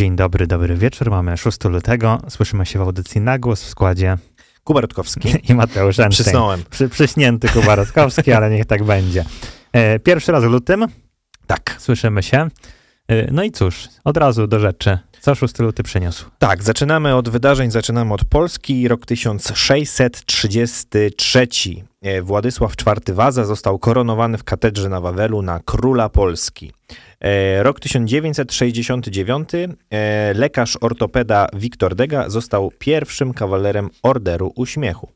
Dzień dobry, dobry wieczór. Mamy 6 lutego. Słyszymy się w audycji na głos w składzie Kuba Rutkowski. i Mateusz Einstein. Przysnąłem. Przy, przyśnięty Kuba Rutkowski, ale niech tak będzie. E, pierwszy raz w lutym. Tak. Słyszymy się. E, no i cóż, od razu do rzeczy. Co 6 luty przyniósł? Tak, zaczynamy od wydarzeń, zaczynamy od Polski. Rok 1633. E, Władysław IV Waza został koronowany w katedrze na Wawelu na króla Polski. E, Rok 1969. e, Lekarz ortopeda Wiktor Dega został pierwszym kawalerem Orderu Uśmiechu.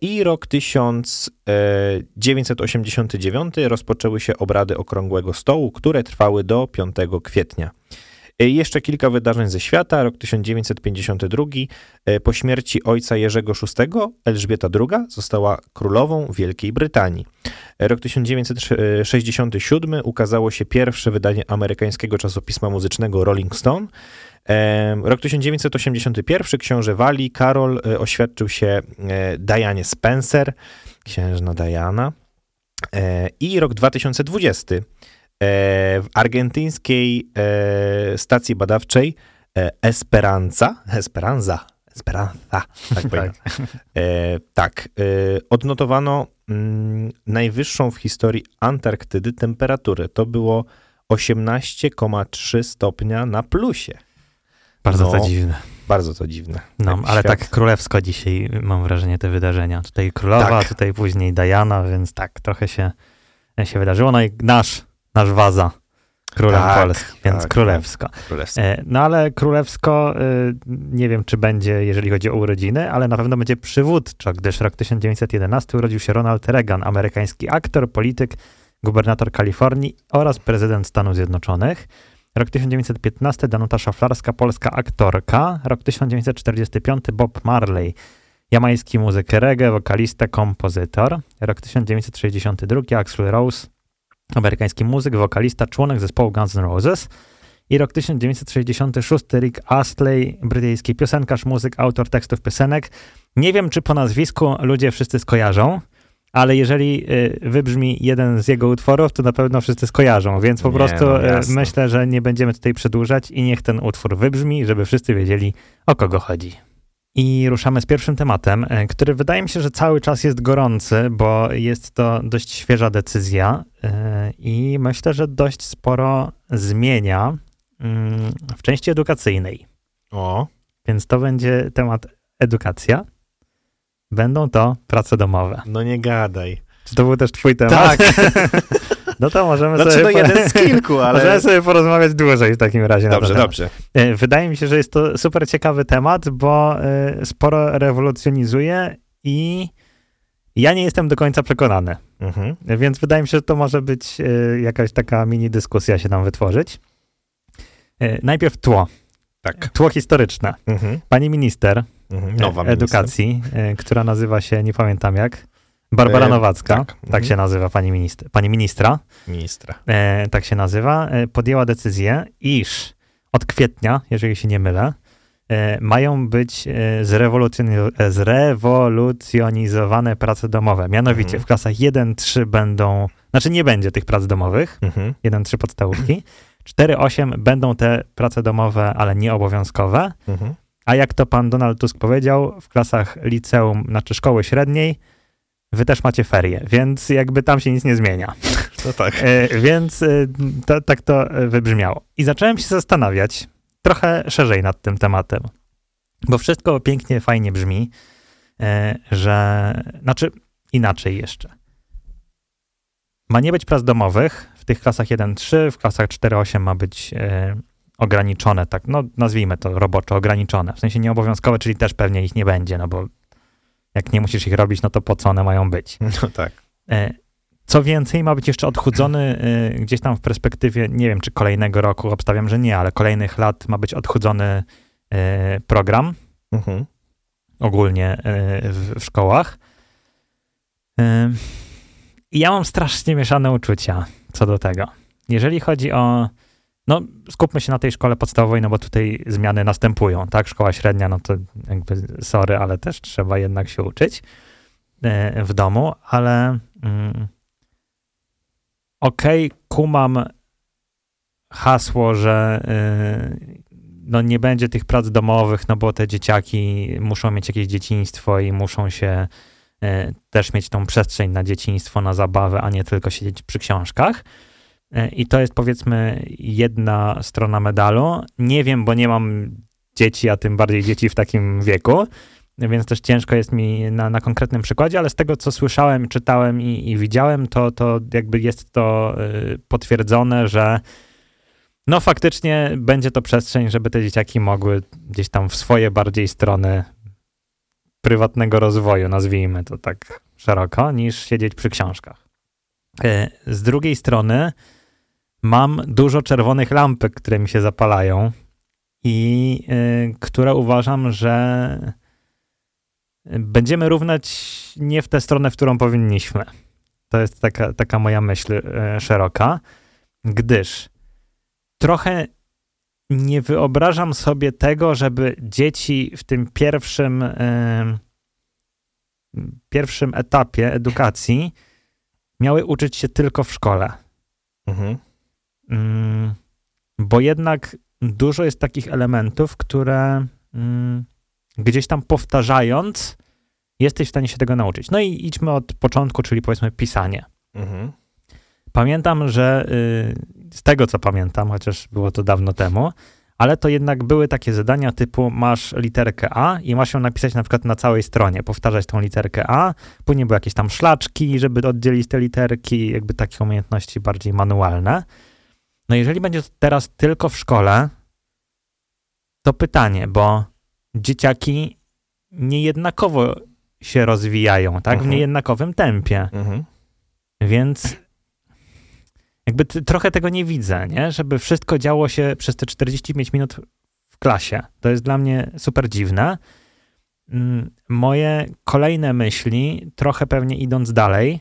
I rok 1989 rozpoczęły się obrady Okrągłego Stołu, które trwały do 5 kwietnia. E, Jeszcze kilka wydarzeń ze świata. Rok 1952. e, Po śmierci ojca Jerzego VI Elżbieta II została królową Wielkiej Brytanii. E, Rok 1967 ukazało się pierwsze wydanie amerykańskiego czasopisma muzycznego Rolling Stone. Rok 1981 książę Wali Karol oświadczył się Dianie Spencer, księżna Diana. I rok 2020 e, w argentyńskiej e, stacji badawczej e, Esperanza, Esperanza, Esperanza, tak. E, tak, e, odnotowano mm, najwyższą w historii Antarktydy temperaturę. To było 18,3 stopnia na plusie. Bardzo No, to dziwne. Bardzo to dziwne. No, Jak ale świat- tak królewsko dzisiaj mam wrażenie te wydarzenia. Tutaj królowa, Tak. tutaj później Diana, więc tak, trochę się, się wydarzyło. No i nasz, nasz Waza, królem Tak, Polski, więc tak, królewsko. E, No ale królewsko, y, nie wiem czy będzie, jeżeli chodzi o urodziny, ale na pewno będzie przywódczo, gdyż rok 1911 urodził się Ronald Reagan, amerykański aktor, polityk, gubernator Kalifornii oraz prezydent Stanów Zjednoczonych. Rok 1915 Danuta Szaflarska, polska aktorka. Rok 1945 Bob Marley, jamański muzyk reggae, wokalista, kompozytor. Rok 1962 Axl Rose, amerykański muzyk, wokalista, członek zespołu Guns N' Roses. I rok 1966 Rick Astley, brytyjski piosenkarz, muzyk, autor tekstów piosenek. Nie wiem, czy po nazwisku ludzie wszyscy skojarzą, ale jeżeli y, wybrzmi jeden z jego utworów, to na pewno wszyscy skojarzą, więc po Nie, prostu no y, myślę, że nie będziemy tutaj przedłużać i niech ten utwór wybrzmi, żeby wszyscy wiedzieli, o kogo chodzi. I ruszamy z pierwszym tematem, y, który wydaje mi się, że cały czas jest gorący, bo jest to dość świeża decyzja y, i myślę, że dość sporo zmienia mm, w części edukacyjnej. O, Więc to będzie temat edukacja. Będą to prace domowe. no nie gadaj. Czy to był też twój temat? Tak, No to możemy znaczy sobie... no jeden z kilku, ale... Możemy sobie porozmawiać dłużej w takim razie. Dobrze, dobrze. E, Wydaje mi się, że jest to super ciekawy temat, bo e, sporo rewolucjonizuje i ja nie jestem do końca przekonany. Mhm. Więc wydaje mi się, że to może być e, jakaś taka mini dyskusja się nam wytworzyć. Najpierw tło. Tak. Tło historyczne. Mhm. Pani minister Mhm. Nowa edukacji, która nazywa się, nie pamiętam jak, Barbara E, Nowacka. tak. Tak, Mhm. się nazywa pani, minister, pani ministra. Ministra. e, tak się nazywa, e, podjęła decyzję, iż od kwietnia, jeżeli się nie mylę, e, mają być e, zrewolucjoni- e, zrewolucjonizowane prace domowe. Mianowicie Mhm. w klasach 1-3 będą, znaczy nie będzie tych prac domowych, Mhm. 1-3 podstawówki, 4-8 będą te prace domowe, ale nieobowiązkowe, Mhm. a jak to pan Donald Tusk powiedział, w klasach liceum, znaczy szkoły średniej, wy też macie ferie, więc jakby tam się nic nie zmienia. No tak. E, więc e, to, tak to e, wybrzmiało. I zacząłem się zastanawiać trochę szerzej nad tym tematem, bo wszystko pięknie, fajnie brzmi, że, znaczy inaczej jeszcze. Ma nie być prac domowych w tych klasach 1-3, w klasach 4-8 ma być ograniczone, tak, no nazwijmy to roboczo ograniczone, w sensie nieobowiązkowe, czyli też pewnie ich nie będzie, no bo jak nie musisz ich robić, no to po co one mają być? No tak. E, Co więcej, ma być jeszcze odchudzony y, gdzieś tam w perspektywie, nie wiem czy kolejnego roku, obstawiam, że nie, ale kolejnych lat ma być odchudzony y, program Mhm. ogólnie w, w szkołach. I ja mam strasznie mieszane uczucia co do tego. Jeżeli chodzi o. No, skupmy się na tej szkole podstawowej, no bo tutaj zmiany następują, tak? Szkoła średnia, no to jakby sorry, ale też trzeba jednak się uczyć y, w domu, ale mm, okej, kumam hasło, że y, no nie będzie tych prac domowych, no bo te dzieciaki muszą mieć jakieś dzieciństwo i muszą się e, też mieć tą przestrzeń na dzieciństwo, na zabawę, a nie tylko siedzieć przy książkach. E, I to jest powiedzmy jedna strona medalu. Nie wiem, bo nie mam dzieci, a tym bardziej dzieci w takim wieku, więc też ciężko jest mi na, na konkretnym przykładzie, ale z tego, co słyszałem, czytałem i, i widziałem, to, to jakby jest to y, potwierdzone, że no faktycznie będzie to przestrzeń, żeby te dzieciaki mogły gdzieś tam w swoje bardziej strony prywatnego rozwoju, nazwijmy to tak szeroko, niż siedzieć przy książkach. Y, z drugiej strony mam dużo czerwonych lampek, które mi się zapalają i y, które uważam, że będziemy równać nie w tę stronę, w którą powinniśmy. To jest taka, taka moja myśl y, szeroka, gdyż trochę nie wyobrażam sobie tego, żeby dzieci w tym pierwszym, y, pierwszym etapie edukacji miały uczyć się tylko w szkole. Mhm. Mm, bo jednak dużo jest takich elementów, które mm, gdzieś tam powtarzając, jesteś w stanie się tego nauczyć. No i idźmy od początku, czyli powiedzmy pisanie. Mhm. Pamiętam, że y, z tego co pamiętam, chociaż było to dawno temu, ale to jednak były takie zadania typu masz literkę A i masz ją napisać na przykład na całej stronie, powtarzać tą literkę A, później były jakieś tam szlaczki, żeby oddzielić te literki, jakby takie umiejętności bardziej manualne. No jeżeli będzie to teraz tylko w szkole, to pytanie, bo dzieciaki niejednakowo się rozwijają, tak? W Mhm. niejednakowym tempie. Mhm. Więc jakby trochę tego nie widzę, nie? Żeby wszystko działo się przez te 45 minut w klasie. To jest dla mnie super dziwne. Mm, Moje kolejne myśli, trochę pewnie idąc dalej,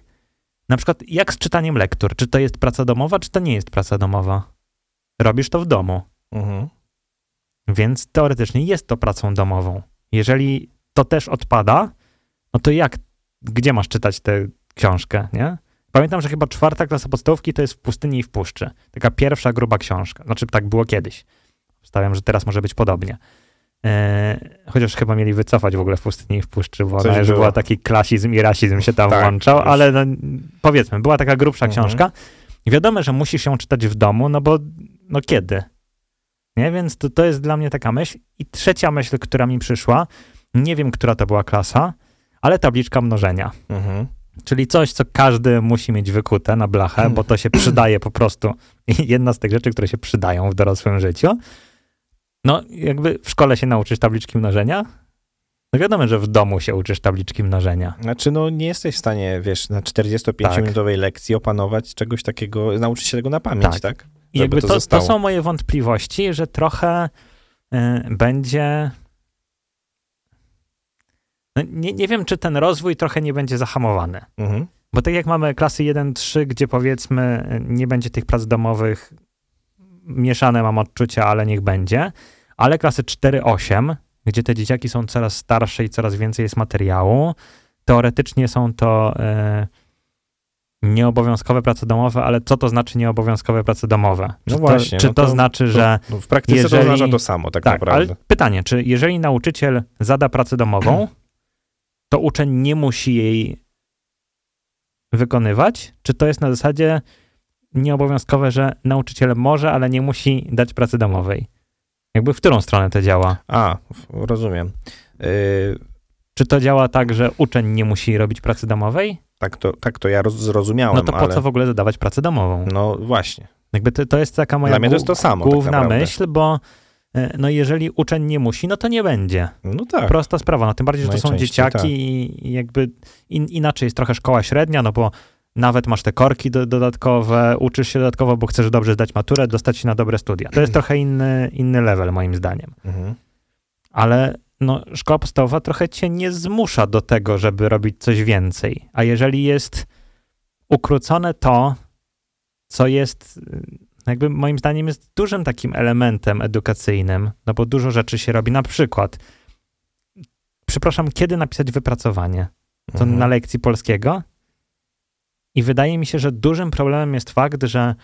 na przykład jak z czytaniem lektur? Czy to jest praca domowa, czy to nie jest praca domowa? Robisz to w domu, Mhm. więc teoretycznie jest to pracą domową. Jeżeli to też odpada, no to jak, gdzie masz czytać tę książkę, nie? Pamiętam, że chyba czwarta klasa podstawówki to jest w pustyni i w puszczy. Taka pierwsza gruba książka. Znaczy tak było kiedyś. Stawiam, że teraz może być podobnie. Eee, chociaż chyba mieli wycofać w ogóle w pustyni i w puszczy, bo ona już było. była taki klasizm i rasizm się tam Tak, włączał, już. ale no, powiedzmy, była taka grubsza Mhm. książka. I wiadomo, że musisz ją czytać w domu, no bo no kiedy? Nie, więc to, to jest dla mnie taka myśl. I trzecia myśl, która mi przyszła, nie wiem, która to była klasa, ale tabliczka mnożenia. Mhm. Czyli coś, co każdy musi mieć wykute na blachę, bo to się przydaje po prostu. Jedna z tych rzeczy, które się przydają w dorosłym życiu. No, jakby w szkole się nauczysz tabliczki mnożenia. No wiadomo, że w domu się uczysz tabliczki mnożenia. Znaczy, no nie jesteś w stanie, wiesz, na 45-minutowej lekcji opanować czegoś takiego, nauczyć się tego na pamięć, Tak. tak? I jakby to to, to, są moje wątpliwości, że trochę y, będzie. No, nie, nie wiem, czy ten rozwój trochę nie będzie zahamowany. Mhm. Bo tak jak mamy klasy 1-3, gdzie powiedzmy y, nie będzie tych prac domowych, mieszane mam odczucia, ale niech będzie, ale klasy 4-8, gdzie te dzieciaki są coraz starsze i coraz więcej jest materiału, teoretycznie są to y, nieobowiązkowe prace domowe, ale co to znaczy nieobowiązkowe prace domowe? Czy No to, właśnie, Czy no to, to- znaczy, że... No, w praktyce jeżeli- to oznacza to samo, tak, Tak, naprawdę. ale pytanie, czy jeżeli nauczyciel zada pracę domową, to uczeń nie musi jej wykonywać? Czy to jest na zasadzie nieobowiązkowe, że nauczyciel może, ale nie musi dać pracy domowej? Jakby w którą stronę to działa? A, rozumiem. Yy, Czy to działa tak, że uczeń nie musi robić pracy domowej? tak, to, tak to ja roz, zrozumiałem, No to po ale... co w ogóle zadawać pracę domową? No właśnie. Jakby to, to jest taka moja Dla mnie to jest to samo, tak główna naprawdę. myśl, bo e, no jeżeli uczeń nie musi, no to nie będzie. No tak. Prosta sprawa, no tym bardziej, że to są dzieciaki tak. i, i jakby in, inaczej jest trochę szkoła średnia, no bo nawet masz te korki do, dodatkowe, uczysz się dodatkowo, bo chcesz dobrze zdać maturę, dostać się na dobre studia. To jest trochę inny, inny level moim zdaniem. Mhm. Ale no, szkoła podstawowa trochę cię nie zmusza do tego, żeby robić coś więcej. A jeżeli jest ukrócone to, co jest y, jakby moim zdaniem jest dużym takim elementem edukacyjnym, no bo dużo rzeczy się robi. Na przykład, przepraszam, kiedy napisać wypracowanie? To Mhm. na lekcji polskiego? I wydaje mi się, że dużym problemem jest fakt, że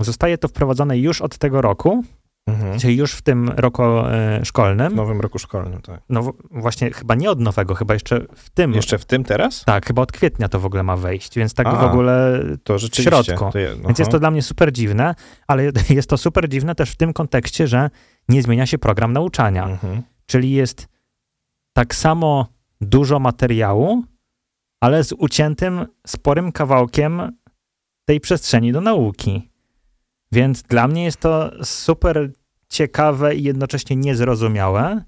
zostaje to wprowadzone już od tego roku, no w? Mhm. czyli już w tym roku e, W szkolnym. nowym roku szkolnym, tak. No w- właśnie chyba nie od nowego, chyba jeszcze w tym. Jeszcze w tym teraz? Tak, chyba od kwietnia to w ogóle ma wejść, więc tak A, w ogóle To rzeczywiście. środku. To je, Więc jest to dla mnie super dziwne, ale jest to super dziwne też w tym kontekście, że nie zmienia się program nauczania. Mhm. Czyli jest tak samo dużo materiału, ale z uciętym sporym kawałkiem tej przestrzeni do nauki. Więc dla mnie jest to super ciekawe i jednocześnie niezrozumiałe,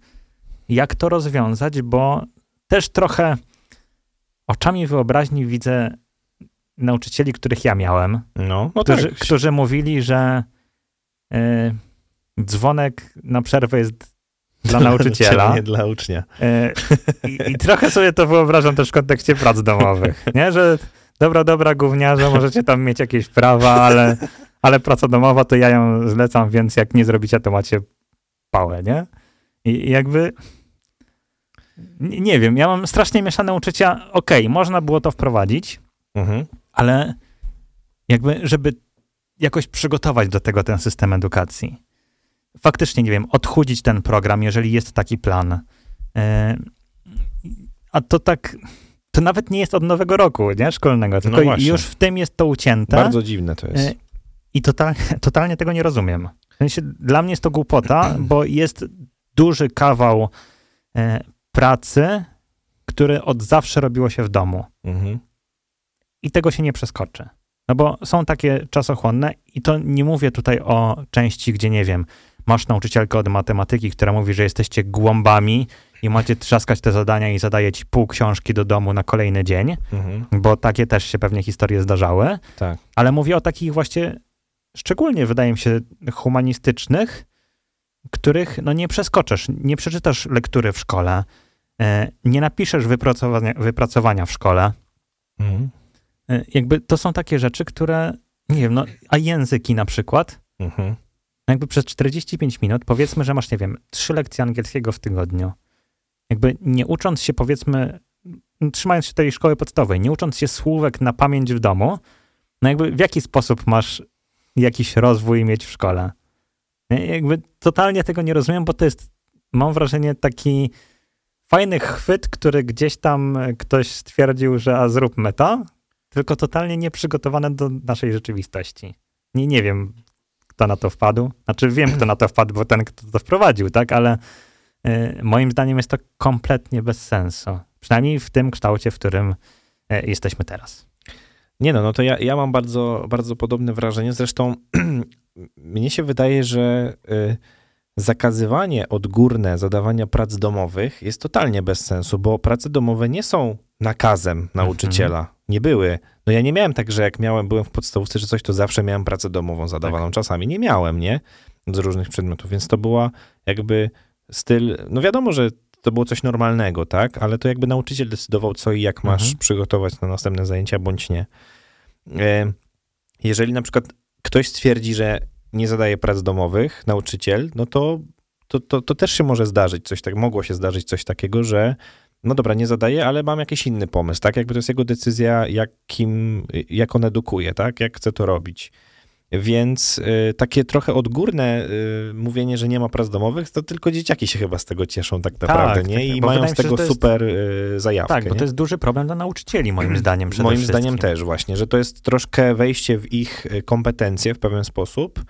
jak to rozwiązać, bo też trochę oczami wyobraźni widzę nauczycieli, których ja miałem, No, no którzy, tak. którzy mówili, że y, dzwonek na przerwę jest dla nauczyciela. Nie dla ucznia. Y, i, I trochę sobie to wyobrażam też w kontekście prac domowych, nie? Że dobra, dobra, gówniarze, możecie tam mieć jakieś prawa, ale, ale praca domowa to ja ją zlecam, więc jak nie zrobicie, to macie pałę, nie? I, i jakby... Nie, wiem, ja mam strasznie mieszane uczucia. Okej, można było to wprowadzić, Mhm. ale jakby, żeby jakoś przygotować do tego ten system edukacji. Faktycznie, nie wiem, odchudzić ten program, jeżeli jest taki plan. E, A to tak, to nawet nie jest od nowego roku, nie, szkolnego, tylko właśnie. już w tym jest to ucięte Bardzo dziwne to jest. E, i total, totalnie tego nie rozumiem. W sensie, dla mnie jest to głupota, bo jest duży kawał e, pracy, który od zawsze robiło się w domu Mhm. i tego się nie przeskoczy. No bo są takie czasochłonne i to nie mówię tutaj o części, gdzie nie wiem, masz nauczycielkę od matematyki, która mówi, że jesteście głąbami i macie trzaskać te zadania i zadaje ci pół książki do domu na kolejny dzień, Mhm. bo takie też się pewnie historie zdarzały. Tak. Ale mówię o takich właśnie, szczególnie wydaje mi się, humanistycznych, których no nie przeskoczysz, nie przeczytasz lektury w szkole, e, nie napiszesz wypracowania, wypracowania w szkole. Mhm. E, Jakby to są takie rzeczy, które, nie wiem, no, a języki na przykład, Mhm. Jakby przez 45 minut, powiedzmy, że masz, nie wiem, trzy lekcje angielskiego w tygodniu. Jakby nie ucząc się, powiedzmy, trzymając się tej szkoły podstawowej, nie ucząc się słówek na pamięć w domu, no jakby w jaki sposób masz jakiś rozwój mieć w szkole? Jakby totalnie tego nie rozumiem, bo to jest, mam wrażenie, taki fajny chwyt, który gdzieś tam ktoś stwierdził, że a zróbmy to, tylko totalnie nieprzygotowane do naszej rzeczywistości. Nie, nie wiem, kto na to wpadł. Znaczy wiem, kto na to wpadł, bo ten, kto to wprowadził, tak? Ale y, moim zdaniem jest to kompletnie bez sensu. Przynajmniej w tym kształcie, w którym y, jesteśmy teraz. Nie no, no to ja, ja mam bardzo, bardzo podobne wrażenie. Zresztą mnie się wydaje, że y, zakazywanie odgórne zadawania prac domowych jest totalnie bez sensu, bo prace domowe nie są nakazem nauczyciela. Nie były. No ja nie miałem tak, że jak miałem, byłem w podstawówce czy coś, to zawsze miałem pracę domową zadawaną. Czasami nie miałem, nie? Z różnych przedmiotów, więc to była jakby styl, no wiadomo, że to było coś normalnego, tak? Ale to jakby nauczyciel decydował, co i jak masz Mhm. przygotować na następne zajęcia, bądź nie. E, Jeżeli na przykład ktoś stwierdzi, że nie zadaje prac domowych, nauczyciel, no to, to, to, to też się może zdarzyć coś tak, mogło się zdarzyć coś takiego, że no dobra, nie zadaje, ale mam jakiś inny pomysł, tak? Jakby to jest jego decyzja, jakim, jak on edukuje, tak? Jak chce to robić. Więc y, takie trochę odgórne y, mówienie, że nie ma prac domowych, to tylko dzieciaki się chyba z tego cieszą tak naprawdę, tak, nie? tak, I mają z się, tego to jest- super y, zajawkę, Tak, bo nie? to jest duży problem dla nauczycieli, moim zdaniem. Moim wszystkim. zdaniem też właśnie, że to jest troszkę wejście w ich y, kompetencje w pewien sposób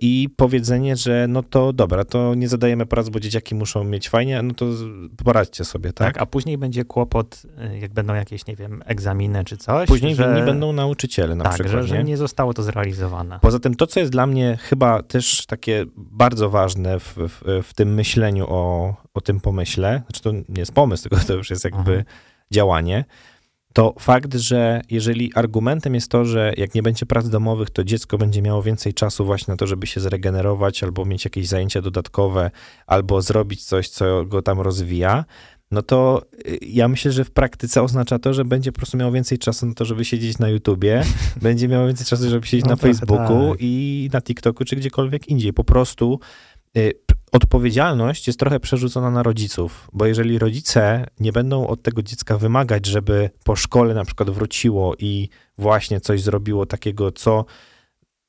i powiedzenie, że no to dobra, to nie zadajemy prac, bo dzieciaki muszą mieć fajnie, no to poradźcie sobie, tak? Tak, a później będzie kłopot, y, jak będą jakieś, nie wiem, egzaminy czy coś. Później że, winni będą nauczyciele na tak, przykład, że, że nie? nie zostało to zrealizowane. Poza tym to, co jest dla mnie chyba też takie bardzo ważne w, w, w tym myśleniu o, o tym pomyśle, znaczy to nie jest pomysł, tylko to już jest jakby Mhm. działanie, to fakt, że jeżeli argumentem jest to, że jak nie będzie prac domowych, to dziecko będzie miało więcej czasu właśnie na to, żeby się zregenerować, albo mieć jakieś zajęcia dodatkowe, albo zrobić coś, co go tam rozwija, no to y, ja myślę, że w praktyce oznacza to, że będzie po prostu miał więcej czasu na to, żeby siedzieć na YouTubie, będzie miał więcej czasu, żeby siedzieć No na Facebooku tak. i na TikToku, czy gdziekolwiek indziej. Po prostu y, odpowiedzialność jest trochę przerzucona na rodziców, bo jeżeli rodzice nie będą od tego dziecka wymagać, żeby po szkole na przykład wróciło i właśnie coś zrobiło takiego, co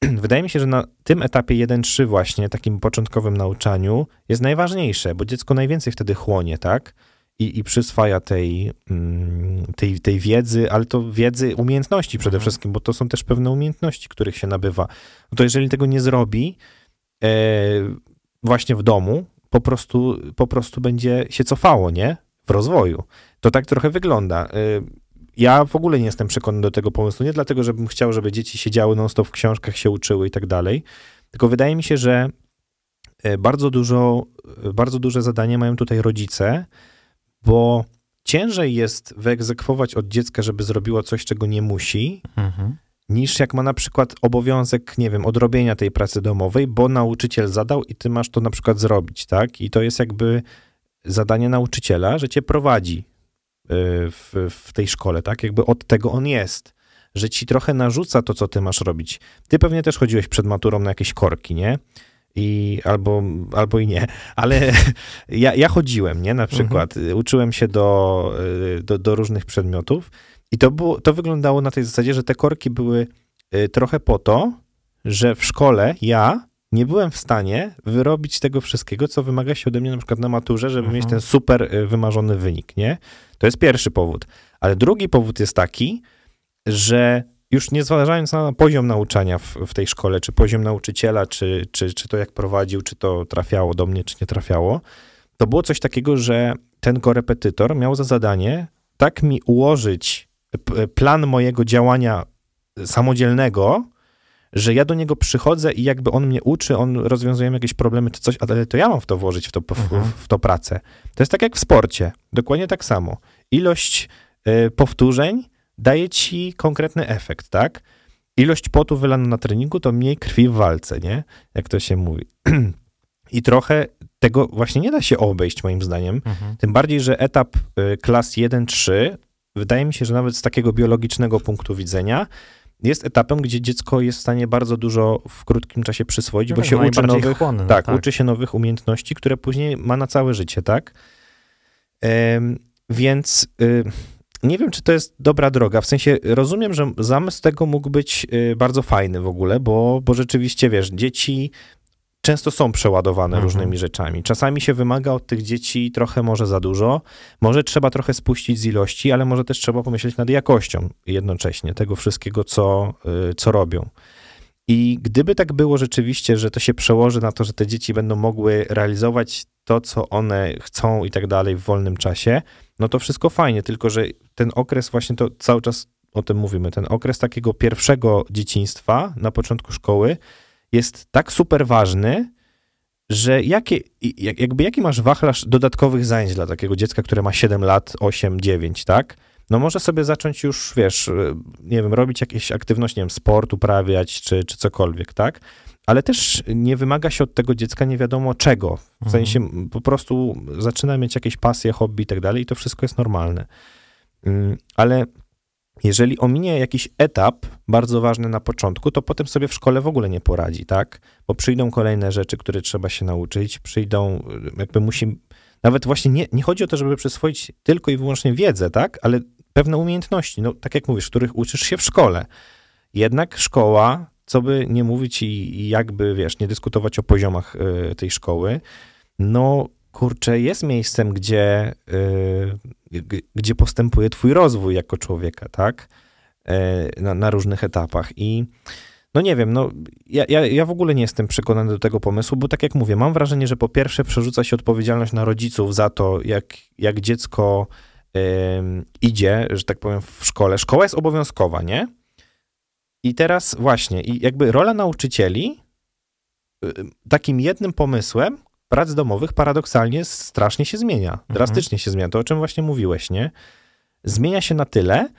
wydaje mi się, że na tym etapie 1-3 właśnie, takim początkowym nauczaniu, jest najważniejsze, bo dziecko najwięcej wtedy chłonie, tak? I, i przyswaja tej, mm, tej, tej wiedzy, ale to wiedzy, umiejętności przede Mhm. wszystkim, bo to są też pewne umiejętności, których się nabywa. No to jeżeli tego nie zrobi e, właśnie w domu, po prostu, po prostu będzie się cofało, nie? W rozwoju. To tak trochę wygląda. E, ja w ogóle nie jestem przekonany do tego pomysłu, nie dlatego, żebym chciał, żeby dzieci siedziały non-stop w książkach, się uczyły i tak dalej, tylko wydaje mi się, że e, bardzo dużo, e, bardzo duże zadanie mają tutaj rodzice, bo ciężej jest wyegzekwować od dziecka, żeby zrobiło coś, czego nie musi, Mhm. Niż jak ma na przykład obowiązek, nie wiem, odrobienia tej pracy domowej, bo nauczyciel zadał i ty masz to na przykład zrobić, tak? I to jest jakby zadanie nauczyciela, że cię prowadzi y, w, w tej szkole, tak? Jakby od tego on jest, że ci trochę narzuca to, co ty masz robić. Ty pewnie też chodziłeś przed maturą na jakieś korki, nie? I albo, albo i nie, ale ja, ja chodziłem, nie? Na przykład uczyłem się do, y, do, do różnych przedmiotów i to, było, to wyglądało na tej zasadzie, że te korki były y, trochę po to, że w szkole ja nie byłem w stanie wyrobić tego wszystkiego, co wymaga się ode mnie na przykład na maturze, żeby Mhm. mieć ten super y, wymarzony wynik, nie? To jest pierwszy powód. Ale drugi powód jest taki, że już nie zważając na poziom nauczania w, w tej szkole, czy poziom nauczyciela, czy, czy, czy to jak prowadził, czy to trafiało do mnie, czy nie trafiało, to było coś takiego, że ten korepetytor miał za zadanie tak mi ułożyć plan mojego działania samodzielnego, że ja do niego przychodzę i jakby on mnie uczy, on rozwiązuje jakieś problemy czy coś, ale to ja mam w to włożyć, w to, w, Mhm. w to pracę. To jest tak jak w sporcie, dokładnie tak samo. Ilość y, powtórzeń daje ci konkretny efekt, tak? Ilość potu wylano na treningu to mniej krwi w walce, nie? Jak to się mówi. I trochę tego właśnie nie da się obejść, moim zdaniem. Mhm. Tym bardziej, że etap y, klas 1-3, wydaje mi się, że nawet z takiego biologicznego punktu widzenia, jest etapem, gdzie dziecko jest w stanie bardzo dużo w krótkim czasie przyswoić, No bo tak, się uczy najbardziej nowych, chłonny, tak, tak. uczy się nowych umiejętności, które później ma na całe życie, tak? Em, więc y, nie wiem, czy to jest dobra droga. W sensie rozumiem, że zamysł tego mógł być y, bardzo fajny w ogóle, bo, bo rzeczywiście, wiesz, dzieci często są przeładowane Mhm. różnymi rzeczami. Czasami się wymaga od tych dzieci trochę może za dużo, może trzeba trochę spuścić z ilości, ale może też trzeba pomyśleć nad jakością jednocześnie tego wszystkiego, co, y, co robią. I gdyby tak było rzeczywiście, że to się przełoży na to, że te dzieci będą mogły realizować to, co one chcą i tak dalej w wolnym czasie, no to wszystko fajnie, tylko że ten okres właśnie to cały czas o tym mówimy, ten okres takiego pierwszego dzieciństwa na początku szkoły jest tak super ważny, że jakie, jakby jaki masz wachlarz dodatkowych zajęć dla takiego dziecka, które ma 7 lat, 8, 9, tak? No może sobie zacząć już, wiesz, y, nie wiem, robić jakieś aktywności, nie wiem, sport uprawiać, czy, czy cokolwiek, tak? Ale też nie wymaga się od tego dziecka nie wiadomo czego. W Mhm. sensie po prostu zaczyna mieć jakieś pasje, hobby i tak dalej i to wszystko jest normalne. Mm, Ale jeżeli ominie jakiś etap bardzo ważny na początku, to potem sobie w szkole w ogóle nie poradzi, tak? Bo przyjdą kolejne rzeczy, które trzeba się nauczyć, przyjdą, y, jakby musi, nawet właśnie nie, nie chodzi o to, żeby przyswoić tylko i wyłącznie wiedzę, tak? Ale pewne umiejętności, no tak jak mówisz, których uczysz się w szkole. Jednak szkoła, co by nie mówić i, jakby, wiesz, nie dyskutować o poziomach y, tej szkoły, no kurczę, jest miejscem, gdzie, y, gdzie postępuje twój rozwój jako człowieka, tak? E, Na, na różnych etapach i no nie wiem, no ja, ja, ja w ogóle nie jestem przekonany do tego pomysłu, bo tak jak mówię, mam wrażenie, że po pierwsze przerzuca się odpowiedzialność na rodziców za to, jak, jak dziecko em, idzie, że tak powiem, w szkole. Szkoła jest obowiązkowa, nie? I teraz właśnie, i jakby rola nauczycieli y, takim jednym pomysłem prac domowych paradoksalnie strasznie się zmienia. Drastycznie się zmienia. To, o czym właśnie mówiłeś, nie? Zmienia się na tyle,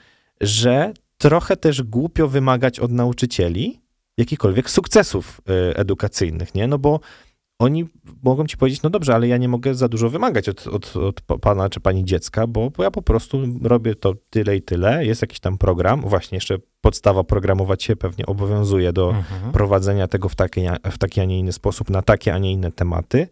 że trochę też głupio wymagać od nauczycieli jakichkolwiek sukcesów y, edukacyjnych, nie? No bo oni mogą ci powiedzieć, no dobrze, ale ja nie mogę za dużo wymagać od, od, od pa- pana czy pani dziecka, bo, bo ja po prostu robię to tyle i tyle, jest jakiś tam program, właśnie jeszcze podstawa programować się pewnie obowiązuje do Mhm. prowadzenia tego w taki, w taki, a nie inny sposób, na takie, a nie inne tematy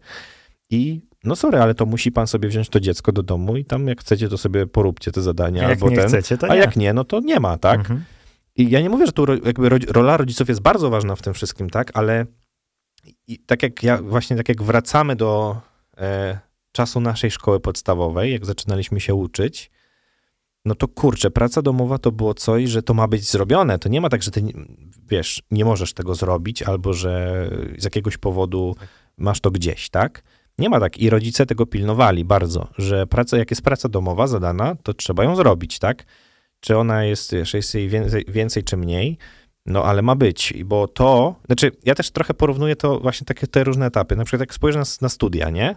i no sorry, ale to musi pan sobie wziąć to dziecko do domu i tam jak chcecie, to sobie poróbcie te zadania A jak nie ten, chcecie, to a nie. jak nie, no to nie ma, tak? Mhm. I ja nie mówię, że tu ro, rola rodziców jest bardzo ważna w tym wszystkim, tak, ale i tak jak ja, właśnie tak jak wracamy do e, czasu naszej szkoły podstawowej, jak zaczynaliśmy się uczyć, no to kurczę, praca domowa to było coś, że to ma być zrobione. To nie ma tak, że ty, wiesz, nie możesz tego zrobić, albo że z jakiegoś powodu masz to gdzieś, tak? Nie ma tak. I rodzice tego pilnowali bardzo, że praca, jak jest praca domowa zadana, to trzeba ją zrobić, tak? Czy ona jest, wiesz, jest jej więcej, więcej czy mniej, no ale ma być, bo to, znaczy ja też trochę porównuję to właśnie takie te różne etapy. Na przykład jak spojrzę na, na studia, nie?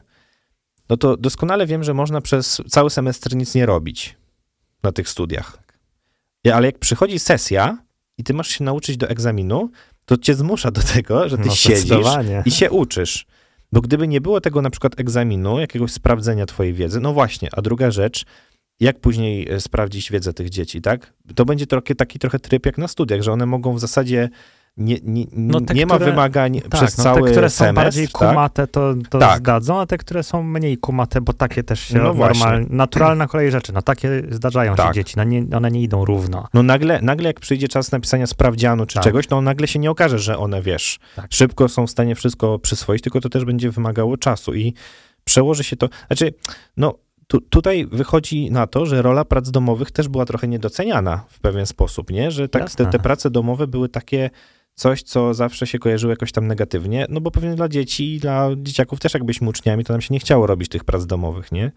No to doskonale wiem, że można przez cały semestr nic nie robić na tych studiach. Ale jak przychodzi sesja i ty masz się nauczyć do egzaminu, to cię zmusza do tego, że ty No, siedzisz i się uczysz. Bo gdyby nie było tego na przykład egzaminu, jakiegoś sprawdzenia twojej wiedzy, no właśnie, a druga rzecz, jak później e, sprawdzić wiedzę tych dzieci, tak? To będzie trochę, taki trochę tryb jak na studiach, że one mogą w zasadzie nie, nie, No te, nie ma które- wymagań Tak, przez no, cały te, które są semestr, bardziej tak? kumate, to, to Tak. zdadzą, a te, które są mniej kumate, bo takie też się No normalnie, naturalna kolej rzeczy, no takie zdarzają się Tak. dzieci, no nie, one nie idą równo. No nagle, nagle jak przyjdzie czas napisania sprawdzianu czy Tak. czegoś, to nagle się nie okaże, że one, wiesz, Tak. szybko są w stanie wszystko przyswoić, tylko to też będzie wymagało czasu i przełoży się to, znaczy, no tu, tutaj wychodzi na to, że rola prac domowych też była trochę niedoceniana w pewien sposób, nie? Że tak, te, te prace domowe były takie coś, co zawsze się kojarzyło jakoś tam negatywnie, no bo pewnie dla dzieci i dla dzieciaków też jak byliśmy uczniami, to nam się nie chciało robić tych prac domowych, nie?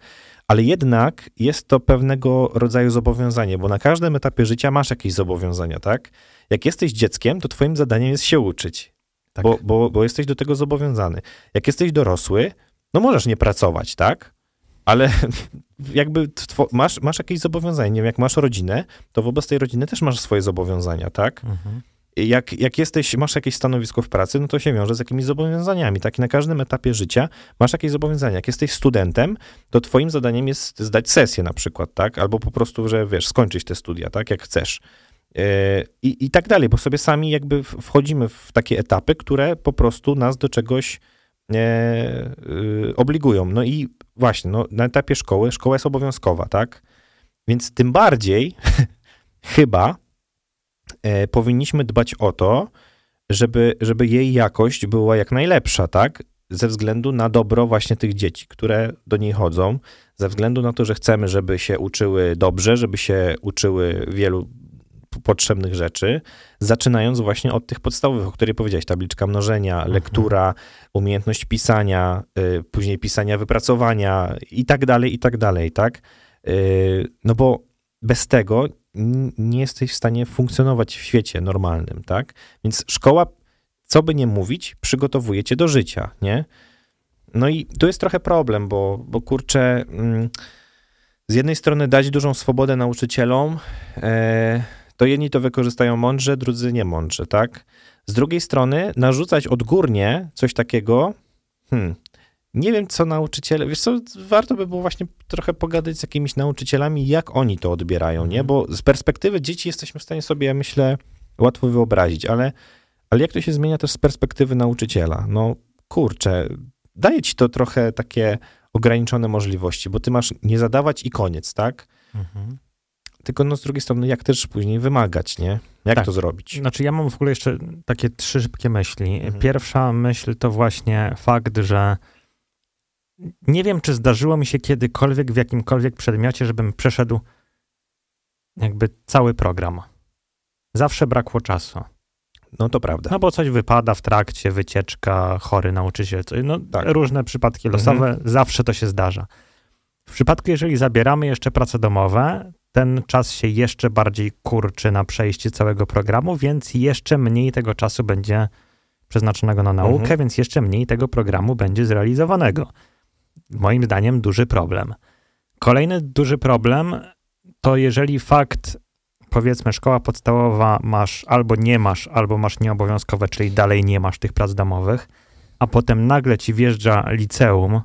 Ale jednak jest to pewnego rodzaju zobowiązanie, bo na każdym etapie życia masz jakieś zobowiązania, tak? Jak jesteś dzieckiem, to twoim zadaniem jest się uczyć, Tak. bo, bo, bo jesteś do tego zobowiązany. Jak jesteś dorosły, no możesz nie pracować, tak? Ale jakby masz, masz jakieś zobowiązanie. Nie wiem, jak masz rodzinę, to wobec tej rodziny też masz swoje zobowiązania, tak? Mhm. jak, jak jesteś, masz jakieś stanowisko w pracy, no to się wiąże z jakimiś zobowiązaniami. Tak, I na każdym etapie życia masz jakieś zobowiązania. Jak jesteś studentem, to twoim zadaniem jest zdać sesję na przykład, tak? Albo po prostu, że wiesz, skończyć te studia, tak? Jak chcesz. Yy, I, I tak dalej, bo sobie sami jakby wchodzimy w takie etapy, które po prostu nas do czegoś e, y, obligują. No i właśnie, no, na etapie szkoły, szkoła jest obowiązkowa, tak? Więc tym bardziej chyba e, powinniśmy dbać o to, żeby, żeby jej jakość była jak najlepsza, tak? Ze względu na dobro właśnie tych dzieci, które do niej chodzą, ze względu na to, że chcemy, żeby się uczyły dobrze, żeby się uczyły wielu potrzebnych rzeczy, zaczynając właśnie od tych podstawowych, o których powiedziałeś, tabliczka mnożenia, lektura, umiejętność pisania, y, później pisania wypracowania i tak dalej, i tak dalej, tak? Y, no bo bez tego nie jesteś w stanie funkcjonować w świecie normalnym, tak? Więc szkoła, co by nie mówić, przygotowuje cię do życia, nie? No i tu jest trochę problem, bo, bo kurczę, mm, z jednej strony dać dużą swobodę nauczycielom, e, to jedni to wykorzystają mądrze, drudzy nie mądrze, tak? Z drugiej strony narzucać odgórnie coś takiego, hmm, nie wiem, co nauczyciele, wiesz co, warto by było właśnie trochę pogadać z jakimiś nauczycielami, jak oni to odbierają, nie? Mhm. Bo z perspektywy dzieci jesteśmy w stanie sobie, ja myślę, łatwo wyobrazić, ale, ale jak to się zmienia też z perspektywy nauczyciela? No kurczę, daje ci to trochę takie ograniczone możliwości, bo ty masz nie zadawać i koniec, tak? Mhm. Tylko no z drugiej strony, jak też później wymagać, nie? Jak Tak. to zrobić? Znaczy ja mam w ogóle jeszcze takie trzy szybkie myśli. Mhm. Pierwsza myśl to właśnie fakt, że nie wiem, czy zdarzyło mi się kiedykolwiek w jakimkolwiek przedmiocie, żebym przeszedł jakby cały program. Zawsze brakło czasu. No to prawda. No bo coś wypada w trakcie, wycieczka, chory nauczyciel, coś, no Tak. różne przypadki losowe, zawsze to się zdarza. W przypadku, jeżeli zabieramy jeszcze prace domowe, ten czas się jeszcze bardziej kurczy na przejście całego programu, więc jeszcze mniej tego czasu będzie przeznaczonego na naukę, Mhm. więc jeszcze mniej tego programu będzie zrealizowanego. Moim zdaniem duży problem. Kolejny duży problem to jeżeli fakt, powiedzmy, szkoła podstawowa masz albo nie masz, albo masz nieobowiązkowe, czyli dalej nie masz tych prac domowych, a potem nagle ci wjeżdża liceum,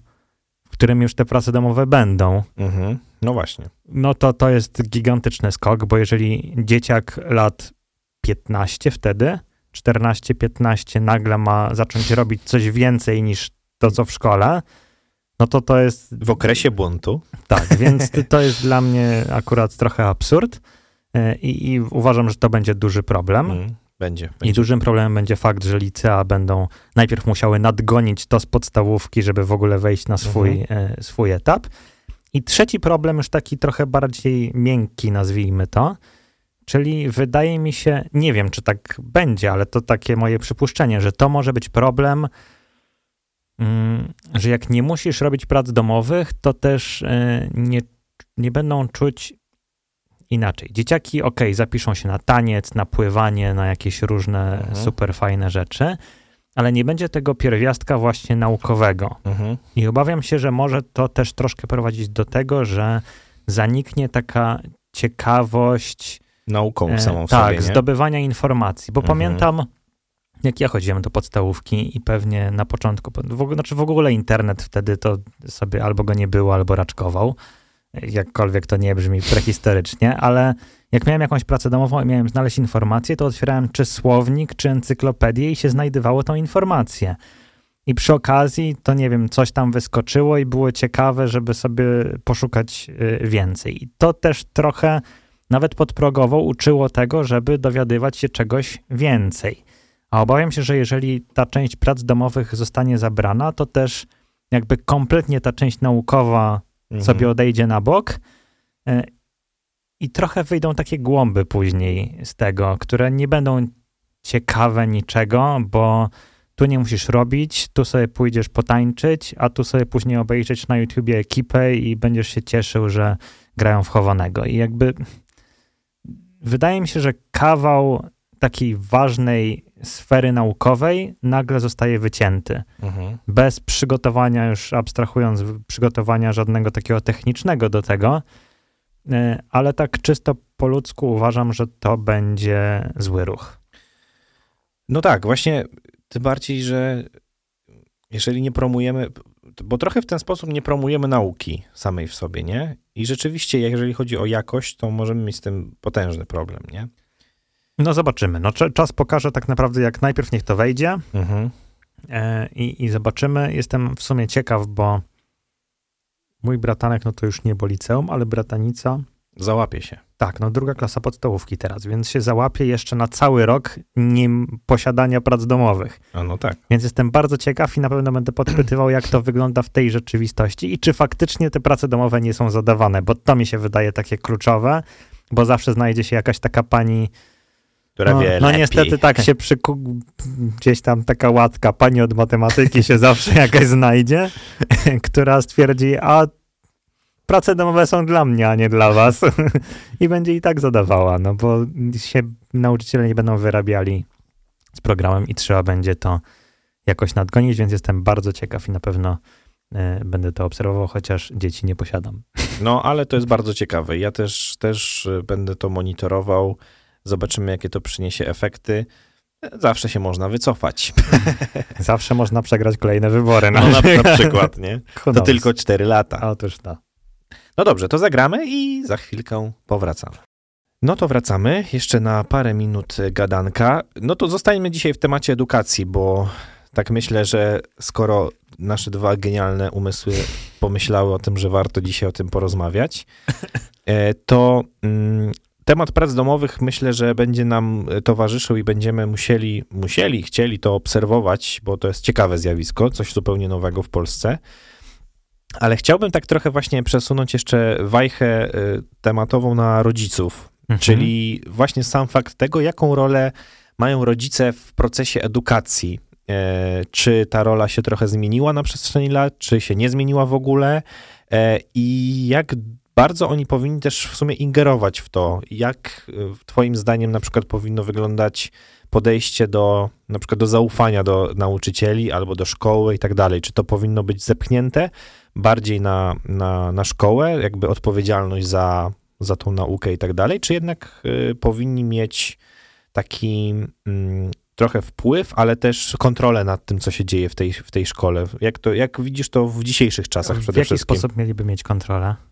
którym już te prace domowe będą, Mhm. No właśnie. no to to jest gigantyczny skok, bo jeżeli dzieciak lat 15 wtedy, 14-15 nagle ma zacząć robić coś więcej niż to, co w szkole, no to to jest W okresie buntu. tak, więc to- jest dla mnie akurat trochę absurd. E, I, I uważam, że to będzie duży problem. Mm, będzie, I będzie. dużym problemem będzie fakt, że licea będą najpierw musiały nadgonić to z podstawówki, żeby w ogóle wejść na swój, Mhm. e, swój etap. I trzeci problem, już taki trochę bardziej miękki, nazwijmy to, czyli wydaje mi się, nie wiem czy tak będzie, ale to takie moje przypuszczenie, że to może być problem, mm, że jak nie musisz robić prac domowych, to też e, nie, nie będą czuć inaczej. Dzieciaki, ok, zapiszą się na taniec, na pływanie, na jakieś różne Mhm. super fajne rzeczy, ale nie będzie tego pierwiastka właśnie naukowego. Mhm. I obawiam się, że może to też troszkę prowadzić do tego, że zaniknie taka ciekawość Nauką e, samą w tak, sobie, nie? zdobywania informacji. Bo Mhm. pamiętam, jak ja chodziłem do podstawówki i pewnie na początku, w ogóle, znaczy w ogóle internet wtedy to sobie albo go nie było, albo raczkował. Jakkolwiek to nie brzmi prehistorycznie, ale jak miałem jakąś pracę domową i miałem znaleźć informację, to otwierałem czy słownik, czy encyklopedię i się znajdywało tą informację. I przy okazji, to nie wiem, coś tam wyskoczyło i było ciekawe, żeby sobie poszukać y, więcej. I to też trochę nawet podprogowo uczyło tego, żeby dowiadywać się czegoś więcej. A obawiam się, że jeżeli ta część prac domowych zostanie zabrana, to też jakby kompletnie ta część naukowa Mhm. sobie odejdzie na bok e, i trochę wyjdą takie głąby później z tego, które nie będą ciekawe niczego, bo tu nie musisz robić, tu sobie pójdziesz potańczyć, a tu sobie później obejrzeć na YouTubie ekipę i będziesz się cieszył, że grają w chowanego. I jakby wydaje mi się, że kawał takiej ważnej sfery naukowej nagle zostaje wycięty Mhm. bez przygotowania, już abstrahując, przygotowania żadnego takiego technicznego do tego, e, ale tak czysto po ludzku uważam, że to będzie zły ruch. No tak, właśnie tym bardziej, że jeżeli nie promujemy, bo trochę w ten sposób nie promujemy nauki samej w sobie, nie? I rzeczywiście, jeżeli chodzi o jakość, to możemy mieć z tym potężny problem, nie? No zobaczymy. No, cz- czas pokaże tak naprawdę, jak najpierw niech to wejdzie Mhm. e, i, i zobaczymy. Jestem w sumie ciekaw, bo mój bratanek, no to już nie bo liceum, ale bratanica Załapie się. Tak, no druga klasa podstawówki teraz, więc się załapie jeszcze na cały rok nim posiadania prac domowych. A no tak. Więc jestem bardzo ciekaw i na pewno będę podpytywał, jak to wygląda w tej rzeczywistości i czy faktycznie te prace domowe nie są zadawane, bo to mi się wydaje takie kluczowe, bo zawsze znajdzie się jakaś taka pani, Która no, wie no lepiej. niestety tak się przyku... gdzieś tam taka łatka, pani od matematyki się zawsze jakaś znajdzie, która stwierdzi, a prace domowe są dla mnie, a nie dla was. I będzie i tak zadawała, no bo się nauczyciele nie będą wyrabiali z programem i trzeba będzie to jakoś nadgonić, więc jestem bardzo ciekaw i na pewno e, będę to obserwował, chociaż dzieci nie posiadam. No, ale to jest bardzo ciekawe. Ja też, też y, będę to monitorował. Zobaczymy, jakie to przyniesie efekty. Zawsze się można wycofać. Zawsze można przegrać kolejne wybory. No, na, na przykład, nie? To tylko 4 lata. Otóż to. No dobrze, to zagramy i za chwilkę powracamy. No to wracamy, jeszcze na parę minut gadanka. No to zostańmy dzisiaj w temacie edukacji, bo tak myślę, że skoro nasze dwa genialne umysły pomyślały o tym, że warto dzisiaj o tym porozmawiać, e, to mm, temat prac domowych myślę, że będzie nam towarzyszył i będziemy musieli, musieli, chcieli to obserwować, bo to jest ciekawe zjawisko, coś zupełnie nowego w Polsce. Ale chciałbym tak trochę właśnie przesunąć jeszcze wajchę y, tematową na rodziców, Mhm. czyli właśnie sam fakt tego, jaką rolę mają rodzice w procesie edukacji. E, Czy ta rola się trochę zmieniła na przestrzeni lat, czy się nie zmieniła w ogóle E, i jak bardzo oni powinni też w sumie ingerować w to, jak y, twoim zdaniem na przykład powinno wyglądać podejście do na przykład do zaufania do nauczycieli albo do szkoły i tak dalej. Czy to powinno być zepchnięte bardziej na, na, na szkołę, jakby odpowiedzialność za, za tą naukę i tak dalej, czy jednak y, powinni mieć taki mm, trochę wpływ, ale też kontrolę nad tym, co się dzieje w tej, w tej szkole. Jak, to, jak widzisz to w dzisiejszych czasach W przede jaki wszystkim? sposób mieliby mieć kontrolę?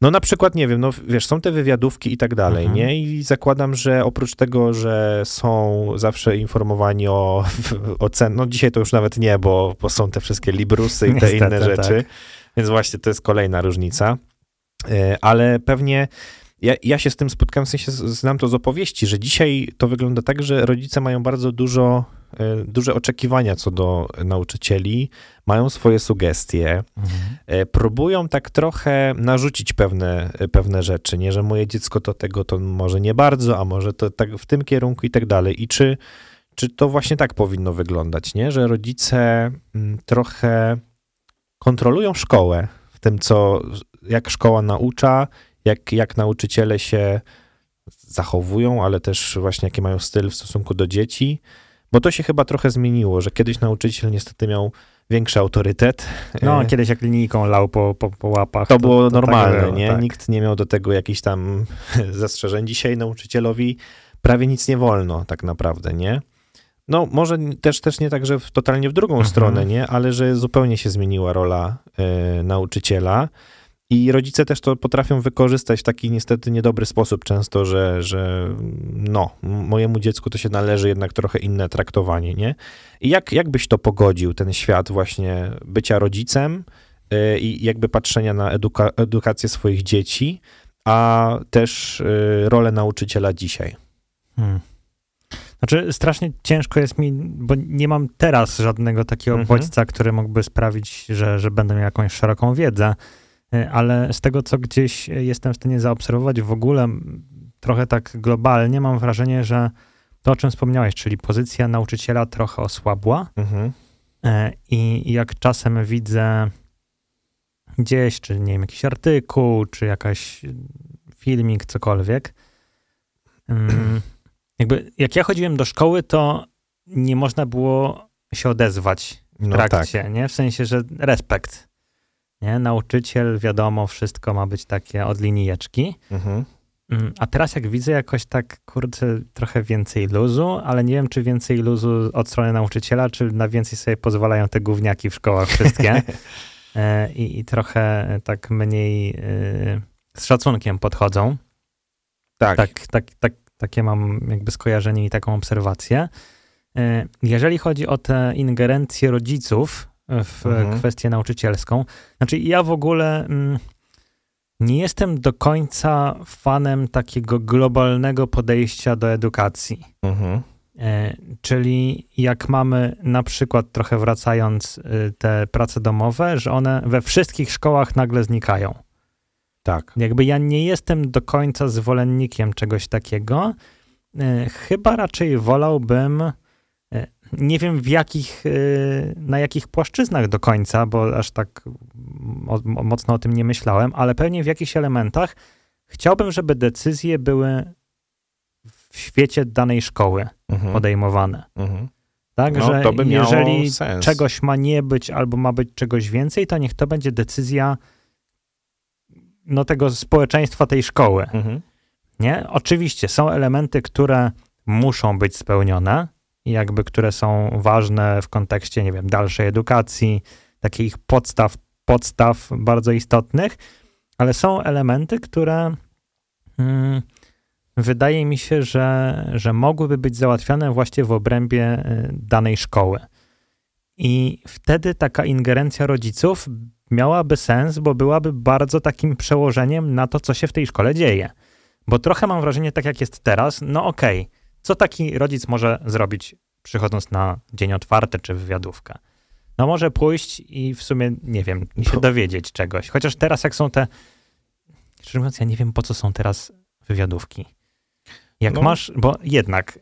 No na przykład, nie wiem, no wiesz, są te wywiadówki i tak dalej, Mhm. nie? I zakładam, że oprócz tego, że są zawsze informowani o, o cen, no dzisiaj to już nawet nie, bo, bo są te wszystkie Librusy i te Niestety, inne rzeczy, tak. więc właśnie to jest kolejna różnica. E, Ale pewnie ja, ja się z tym spotkałem, w sensie znam to z opowieści, że dzisiaj to wygląda tak, że rodzice mają bardzo dużo, duże oczekiwania co do nauczycieli, mają swoje sugestie, mhm. próbują tak trochę narzucić pewne, pewne rzeczy, nie, że moje dziecko to tego to może nie bardzo, a może to tak w tym kierunku i tak dalej. I czy, czy to właśnie tak powinno wyglądać, nie, że rodzice mm, trochę kontrolują szkołę w tym, co, jak szkoła naucza, jak, jak nauczyciele się zachowują, ale też właśnie jaki mają styl w stosunku do dzieci, bo to się chyba trochę zmieniło, że kiedyś nauczyciel niestety miał większy autorytet. No, e, kiedyś jak linijką lał po, po, po łapach. To, to było to tak normalne, tak nie? Tak. Nikt nie miał do tego jakichś tam zastrzeżeń. Dzisiaj nauczycielowi prawie nic nie wolno tak naprawdę, nie? No, może też, też nie tak, że w, totalnie w drugą mhm. stronę, nie? Ale że zupełnie się zmieniła rola y, nauczyciela. I rodzice też to potrafią wykorzystać w taki niestety niedobry sposób często, że, że no, mojemu dziecku to się należy jednak trochę inne traktowanie, nie? I jak, jak byś to pogodził, ten świat właśnie bycia rodzicem yy, i jakby patrzenia na eduka edukację swoich dzieci, a też yy, rolę nauczyciela dzisiaj? Hmm. Znaczy, strasznie ciężko jest mi, bo nie mam teraz żadnego takiego mhm. bodźca, który mógłby sprawić, że, że będę miał jakąś szeroką wiedzę. E, ale z tego, co gdzieś jestem w stanie zaobserwować w ogóle trochę tak globalnie, mam wrażenie, że to, o czym wspomniałeś, czyli pozycja nauczyciela trochę osłabła mhm. E, i jak czasem widzę gdzieś, czy nie wiem, jakiś artykuł, czy jakaś filmik, cokolwiek, mm, jakby jak ja chodziłem do szkoły, to nie można było się odezwać w no trakcie, tak. nie? W sensie, że respekt. Nie? Nauczyciel, wiadomo, wszystko ma być takie od linijeczki. Mhm. Mm, a teraz jak widzę jakoś tak, kurczę, trochę więcej luzu, ale nie wiem, czy więcej luzu od strony nauczyciela, czy na więcej sobie pozwalają te gówniaki w szkołach wszystkie. e, i, I trochę tak mniej e, z szacunkiem podchodzą. Tak. tak. Tak, tak. Takie mam jakby skojarzenie i taką obserwację. E, jeżeli chodzi o te ingerencje rodziców w mhm. kwestię nauczycielską. Znaczy, ja w ogóle mm, nie jestem do końca fanem takiego globalnego podejścia do edukacji. Mhm. E, czyli jak mamy na przykład, trochę wracając, y, te prace domowe, że one we wszystkich szkołach nagle znikają. Tak. Jakby ja nie jestem do końca zwolennikiem czegoś takiego. E, chyba raczej wolałbym nie wiem w jakich, y, na jakich płaszczyznach do końca, bo aż tak mocno o tym nie myślałem, ale pewnie w jakichś elementach chciałbym, żeby decyzje były w świecie danej szkoły mhm. podejmowane. Mhm. Tak, no, że jeżeli sens. czegoś ma nie być albo ma być czegoś więcej, to niech to będzie decyzja no, tego społeczeństwa tej szkoły. Mhm. Nie? Oczywiście są elementy, które muszą być spełnione, jakby, które są ważne w kontekście, nie wiem, dalszej edukacji, takich podstaw, podstaw bardzo istotnych, ale są elementy, które hmm, wydaje mi się, że, że mogłyby być załatwiane właśnie w obrębie y, danej szkoły. I wtedy taka ingerencja rodziców miałaby sens, bo byłaby bardzo takim przełożeniem na to, co się w tej szkole dzieje. Bo trochę mam wrażenie, tak jak jest teraz, no okej, okay, co taki rodzic może zrobić, przychodząc na dzień otwarty czy wywiadówkę? No może pójść i w sumie, nie wiem, się dowiedzieć czegoś. Chociaż teraz jak są te, szczerze mówiąc, ja nie wiem po co są teraz wywiadówki. Jak no. masz, bo jednak,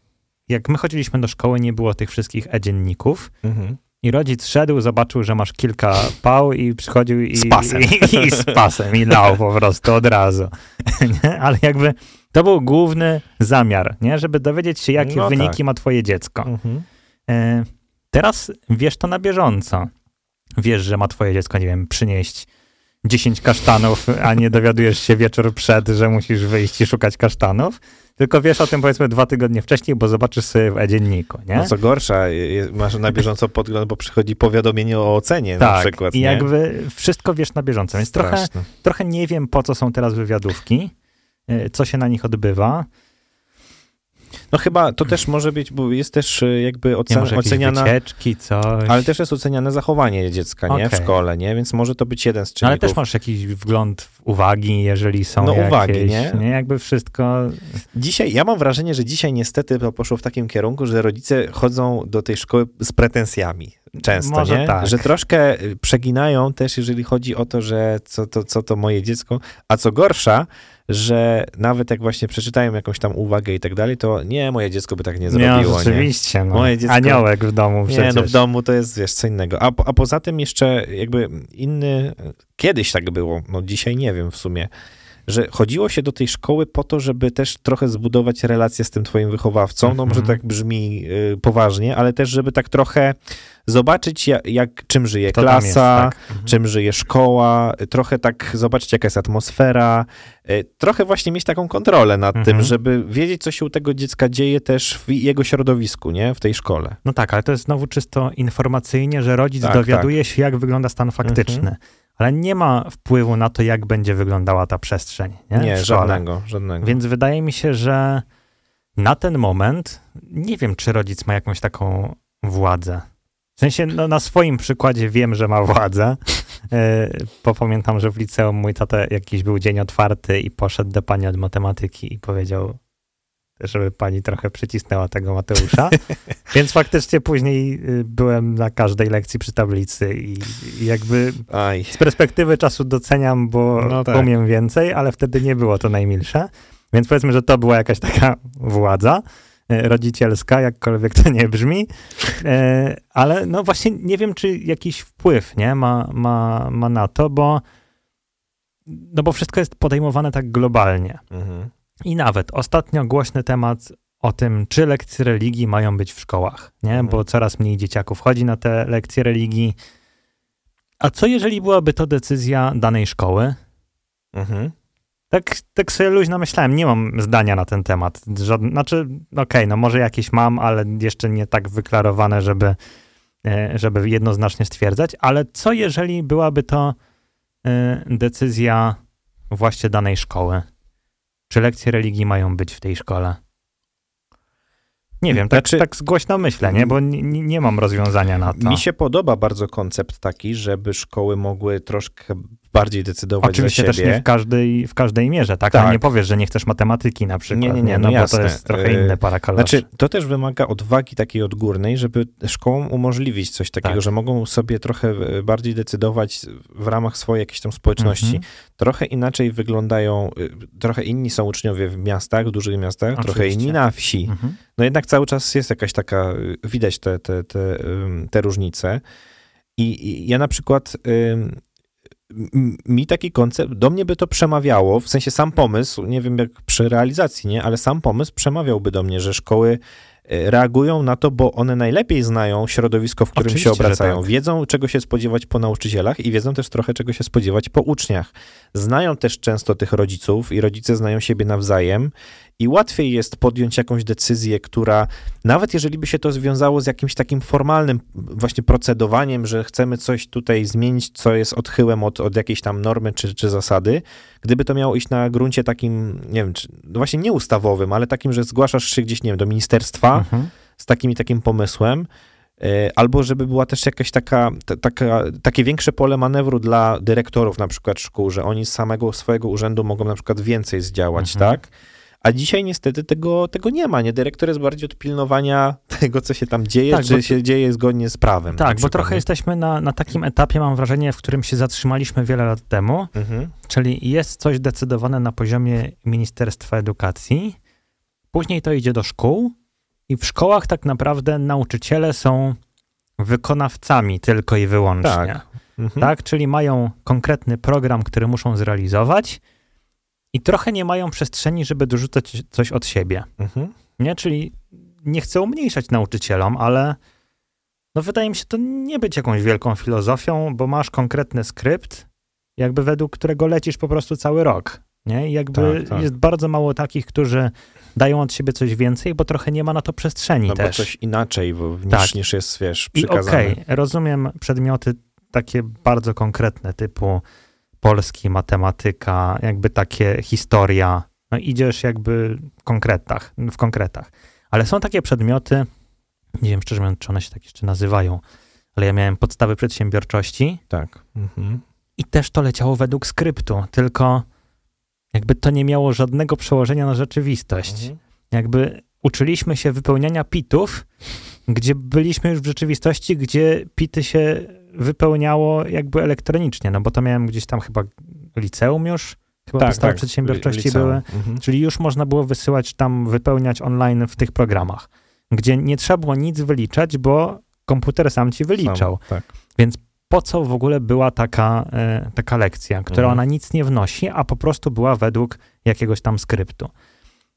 jak my chodziliśmy do szkoły, nie było tych wszystkich e-dzienników, mhm. I rodzic szedł, zobaczył, że masz kilka pał i przychodził i z pasem, i, i, z pasem, i lał po prostu od razu. Ale jakby to był główny zamiar, nie? żeby dowiedzieć się, jakie no wyniki tak. ma twoje dziecko. Mhm. E, teraz wiesz to na bieżąco. Wiesz, że ma twoje dziecko, nie wiem, przynieść 10 kasztanów, a nie dowiadujesz się wieczór przed, że musisz wyjść i szukać kasztanów tylko wiesz o tym powiedzmy dwa tygodnie wcześniej, bo zobaczysz sobie w e-dzienniku, nie? No co gorsza, masz na bieżąco podgląd, bo przychodzi powiadomienie o ocenie tak, na przykład, i jakby wszystko wiesz na bieżąco, więc trochę, trochę nie wiem, po co są teraz wywiadówki, co się na nich odbywa. No chyba to też może być, bo jest też y, jakby ocen, oceniana, wycieczki, coś. ale też jest oceniane zachowanie dziecka, nie? W szkole, nie? Więc może to być jeden z No, ale czynników. też masz jakiś wgląd w uwagi, jeżeli są No, jakieś, uwagi, nie? nie? Jakby wszystko... Dzisiaj, ja mam wrażenie, że dzisiaj niestety to poszło w takim kierunku, że rodzice chodzą do tej szkoły z pretensjami. Często, Może nie? tak. Że troszkę y, przeginają też, jeżeli chodzi o to, że co to, co to moje dziecko, a co gorsza, że nawet jak właśnie przeczytają jakąś tam uwagę i tak dalej, to nie, moje dziecko by tak nie zrobiło, Nie, nie? rzeczywiście, no. Moje dziecko- Aniołek w domu przecież. Nie, no w domu to jest, wiesz, co innego. A, a poza tym jeszcze jakby inny, kiedyś tak było, no dzisiaj nie wiem w sumie, że chodziło się do tej szkoły po to, żeby też trochę zbudować relacje z tym twoim wychowawcą, no może Mhm. tak brzmi y, poważnie, ale też żeby tak trochę zobaczyć jak, jak czym żyje Kto klasa, jest, tak. Mhm. czym żyje szkoła, trochę tak zobaczyć jaka jest atmosfera, y, trochę właśnie mieć taką kontrolę nad Mhm. tym, żeby wiedzieć co się u tego dziecka dzieje też w jego środowisku, nie, w tej szkole. No tak, ale to jest znowu czysto informacyjnie, że rodzic Tak, dowiaduje się, jak wygląda stan faktyczny. Mhm. Ale nie ma wpływu na to, jak będzie wyglądała ta przestrzeń. Nie, Nie, żadnego, żadnego. Więc wydaje mi się, że na ten moment nie wiem, czy rodzic ma jakąś taką władzę. W sensie, no, na swoim przykładzie wiem, że ma władzę, e, bo pamiętam, że w liceum mój tata jakiś był dzień otwarty i poszedł do pani od matematyki i powiedział, żeby pani trochę przycisnęła tego Mateusza. Więc faktycznie później y, byłem na każdej lekcji przy tablicy i, i jakby Aj. z perspektywy czasu doceniam, bo No tak. umiem więcej, ale wtedy nie było to najmilsze. Więc powiedzmy, że to była jakaś taka władza e, rodzicielska, jakkolwiek to nie brzmi. E, Ale no właśnie nie wiem, czy jakiś wpływ nie, ma, ma, ma na to, bo, no bo wszystko jest podejmowane tak globalnie. Mhm. I nawet ostatnio głośny temat o tym, czy lekcje religii mają być w szkołach, nie? Mhm. Bo coraz mniej dzieciaków chodzi na te lekcje religii. A co jeżeli byłaby to decyzja danej szkoły? Mhm. Tak, tak sobie luźno myślałem, nie mam zdania na ten temat. Żadne, znaczy, okej, no może jakieś mam, ale jeszcze nie tak wyklarowane, żeby, e, żeby jednoznacznie stwierdzać. Ale co jeżeli byłaby to e, decyzja właśnie danej szkoły? Czy lekcje religii mają być w tej szkole? Nie wiem, tak, Znaczy- tak głośno myślę, nie? Bo nie, nie nie mam rozwiązania na to. Mi się podoba bardzo koncept taki, żeby szkoły mogły troszkę bardziej decydować Oczywiście za też siebie. nie w każdej, w każdej mierze, tak? Tak. Ale nie powiesz, że nie chcesz matematyki na przykład. Nie, nie, nie, no, no bo to jest trochę inne para kaloszy. Znaczy, to też wymaga odwagi takiej odgórnej, żeby szkołom umożliwić coś takiego, Tak. że mogą sobie trochę e, bardziej decydować w ramach swojej jakiejś tam społeczności. Mhm. Trochę inaczej wyglądają, y, trochę inni są uczniowie w miastach, w dużych miastach, trochę Oczywiście. inni na wsi. Mhm. No jednak cały czas jest jakaś taka, y, widać te, te, te, te różnice. I, I ja na przykład, mi taki koncept, do mnie by to przemawiało, w sensie sam pomysł, nie wiem jak przy realizacji, nie, ale sam pomysł przemawiałby do mnie, że szkoły reagują na to, bo one najlepiej znają środowisko, w którym Oczywiście, się obracają. tak. Wiedzą, czego się spodziewać po nauczycielach i wiedzą też trochę, czego się spodziewać po uczniach. Znają też często tych rodziców i rodzice znają siebie nawzajem i łatwiej jest podjąć jakąś decyzję, która nawet jeżeli by się to związało z jakimś takim formalnym właśnie procedowaniem, że chcemy coś tutaj zmienić, co jest odchyłem od, od jakiejś tam normy czy, czy zasady, gdyby to miało iść na gruncie takim, nie wiem, czy, no właśnie nie ustawowym, ale takim, że zgłaszasz się gdzieś, nie wiem, do ministerstwa Mhm. z takim i takim pomysłem, e, albo żeby była też jakaś taka, ta- taka, takie większe pole manewru dla dyrektorów na przykład szkół, że oni z samego swojego urzędu mogą na przykład więcej zdziałać, Mhm. tak? A dzisiaj niestety tego, tego nie ma, nie? Dyrektor jest bardziej od pilnowania tego, co się tam dzieje, Tak, bo czy to- się dzieje zgodnie z prawem. Tak, bo trochę jesteśmy na, na takim etapie, mam wrażenie, w którym się zatrzymaliśmy wiele lat temu, Mhm. czyli jest coś decydowane na poziomie Ministerstwa Edukacji, później to idzie do szkół i w szkołach tak naprawdę nauczyciele są wykonawcami tylko i wyłącznie. Tak. Mhm. tak? Czyli mają konkretny program, który muszą zrealizować i trochę nie mają przestrzeni, żeby dorzucać coś od siebie, Mhm. nie? Czyli nie chcę umniejszać nauczycielom, ale no wydaje mi się to nie być jakąś wielką filozofią, bo masz konkretny skrypt, jakby według którego lecisz po prostu cały rok, nie? I jakby Tak, tak. jest bardzo mało takich, którzy dają od siebie coś więcej, bo trochę nie ma na to przestrzeni No bo też. coś inaczej bo, niż, Tak. niż jest, wiesz, I przykazane. okej, rozumiem przedmioty takie bardzo konkretne, typu polski, matematyka, jakby takie historia. No idziesz jakby w konkretach, w konkretach. Ale są takie przedmioty, nie wiem szczerze mówiąc, czy one się tak jeszcze nazywają, ale ja miałem podstawy przedsiębiorczości Tak. Mhm. i też to leciało według skryptu, tylko jakby to nie miało żadnego przełożenia na rzeczywistość. Mhm. Jakby uczyliśmy się wypełniania pitów, gdzie byliśmy już w rzeczywistości, gdzie pity się wypełniało jakby elektronicznie, no bo to miałem gdzieś tam chyba liceum już, chyba Tak, podstawy tak. przedsiębiorczości Liceum. były, Mhm. czyli już można było wysyłać tam, wypełniać online w tych programach, gdzie nie trzeba było nic wyliczać, bo komputer sam ci wyliczał. Sam, tak. Po co w ogóle była taka, e, taka lekcja, która Mhm. ona nic nie wnosi, a po prostu była według jakiegoś tam skryptu.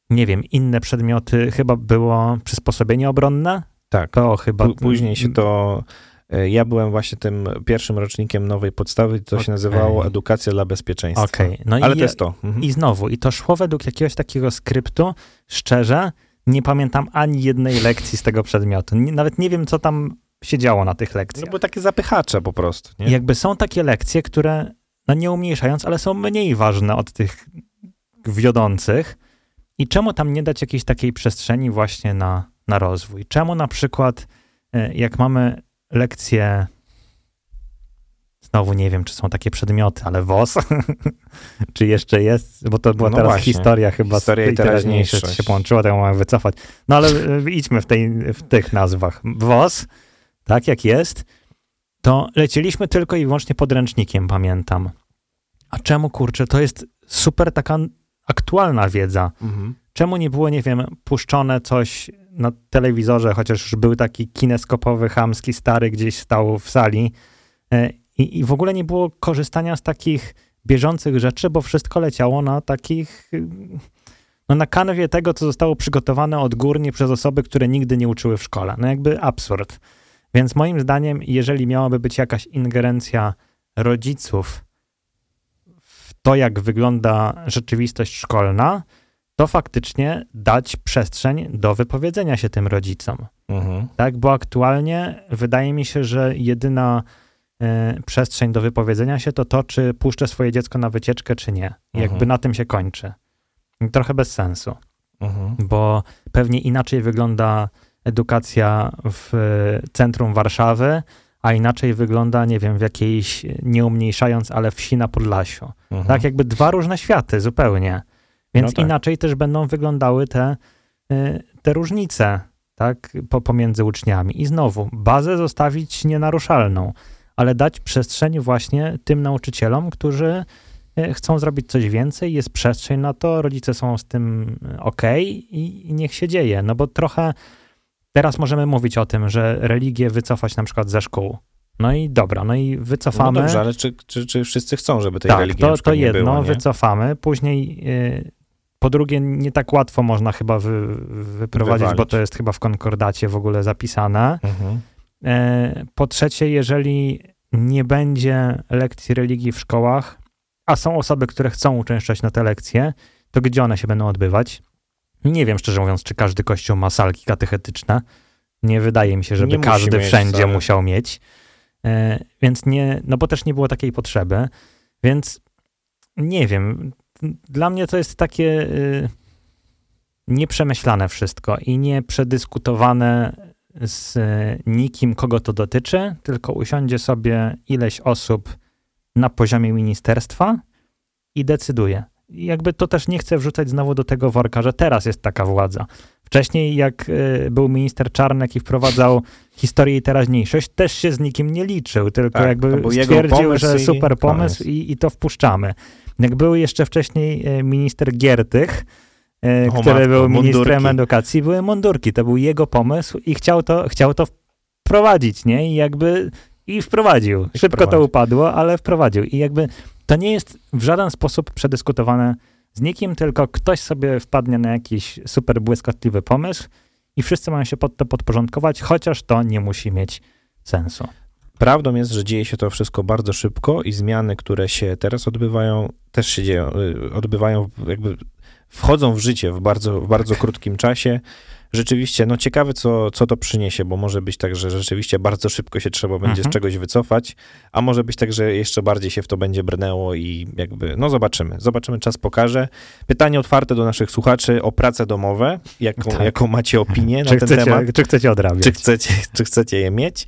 Nie wiem, inne przedmioty chyba było przysposobienie obronne? Tak. To chyba... Później się to. E, Ja byłem właśnie tym pierwszym rocznikiem nowej podstawy, to się Okej. nazywało Edukacja dla bezpieczeństwa. Okej, no Ale i, to jest to. Mhm. i znowu, i to szło według jakiegoś takiego skryptu. Szczerze, nie pamiętam ani jednej lekcji z tego przedmiotu. Nawet nie wiem, co tam się działo na tych lekcjach. No bo takie zapychacze po prostu. Nie? I jakby są takie lekcje, które, no nie umniejszając, ale są mniej ważne od tych wiodących. I czemu tam nie dać jakiejś takiej przestrzeni właśnie na, na rozwój? Czemu na przykład, e, jak mamy lekcje, znowu nie wiem, czy są takie przedmioty, ale WOS, czy jeszcze jest, bo to była No teraz właśnie. historia chyba Historia z tej teraźniejszość się połączyła, to ją mamy wycofać. No ale e, idźmy w, tej, w tych nazwach. WOS, tak jak jest, to lecieliśmy tylko i wyłącznie podręcznikiem, pamiętam. A czemu, kurczę, to jest super taka aktualna wiedza. Mhm. Czemu nie było, nie wiem, puszczone coś na telewizorze, chociaż już był taki kineskopowy, chamski, stary gdzieś stał w sali e, i, i w ogóle nie było korzystania z takich bieżących rzeczy, bo wszystko leciało na takich, y, no na kanwie tego, co zostało przygotowane odgórnie przez osoby, które nigdy nie uczyły w szkole. No jakby absurd. Więc moim zdaniem, jeżeli miałaby być jakaś ingerencja rodziców w to, jak wygląda rzeczywistość szkolna, to faktycznie dać przestrzeń do wypowiedzenia się tym rodzicom. Mhm. Tak, bo aktualnie wydaje mi się, że jedyna e, przestrzeń do wypowiedzenia się to to, czy puszczę swoje dziecko na wycieczkę, czy nie. Mhm. Jakby na tym się kończy. Trochę bez sensu, Mhm. bo pewnie inaczej wygląda edukacja w e, centrum Warszawy, a inaczej wygląda, nie wiem, w jakiejś, nie umniejszając, ale wsi na Podlasiu. Mhm. Tak, jakby dwa różne światy zupełnie. Więc No tak. inaczej też będą wyglądały te, y, te różnice, tak, po, pomiędzy uczniami. I znowu, bazę zostawić nienaruszalną, ale dać przestrzeń właśnie tym nauczycielom, którzy y, chcą zrobić coś więcej, jest przestrzeń na to, rodzice są z tym ok i, i niech się dzieje. No bo trochę teraz możemy mówić o tym, że religię wycofać na przykład ze szkół. No i dobra, no i No wycofamy. dobrze, ale czy, czy, czy wszyscy chcą, żeby tej Tak, religii to, to nie jedno było, nie? wycofamy, później y, po drugie nie tak łatwo można chyba wy, wyprowadzić, bo Wywalić. to jest chyba w konkordacie w ogóle zapisane. Mhm. E, po trzecie, jeżeli nie będzie lekcji religii w szkołach, a są osoby, które chcą uczęszczać na te lekcje, to gdzie one się będą odbywać? Nie wiem, szczerze mówiąc, czy każdy kościół ma salki katechetyczne. Nie wydaje mi się, żeby Nie każdy wszędzie musiał mieć. E, więc nie, no bo też nie było takiej potrzeby. Więc nie wiem. Dla mnie to jest takie y, nieprzemyślane wszystko i nieprzedyskutowane z y, nikim, kogo to dotyczy, tylko usiądzie sobie ileś osób na poziomie ministerstwa i decyduje. Jakby to też nie chcę wrzucać znowu do tego worka, że teraz jest taka władza. Wcześniej, jak y, był minister Czarnek i wprowadzał historię i teraźniejszość, też się z nikim nie liczył, tylko Tak, jakby stwierdził, że super pomysł i, i to wpuszczamy. Jak był jeszcze wcześniej e, minister Giertych, e, O który matko, był ministrem mundurki. edukacji, były mundurki. To był jego pomysł i chciał to, chciał to wprowadzić, nie? I jakby i wprowadził. Szybko to upadło, ale wprowadził. I jakby to nie jest w żaden sposób przedyskutowane z nikim, tylko ktoś sobie wpadnie na jakiś super błyskotliwy pomysł i wszyscy mają się pod to podporządkować, chociaż to nie musi mieć sensu. Prawdą jest, że dzieje się to wszystko bardzo szybko i zmiany, które się teraz odbywają, też się dzieją, y, odbywają, jakby wchodzą w życie w bardzo, w bardzo krótkim czasie. Rzeczywiście, no ciekawe, co, co to przyniesie, bo może być tak, że rzeczywiście bardzo szybko się trzeba będzie Mhm. z czegoś wycofać, a może być tak, że jeszcze bardziej się w to będzie brnęło i jakby, no zobaczymy, zobaczymy, czas pokaże. Pytanie otwarte do naszych słuchaczy o prace domowe, jaką, Tak. jaką macie opinię na ten chcecie, temat. czy chcecie odrabiać? Czy chcecie, czy chcecie je mieć?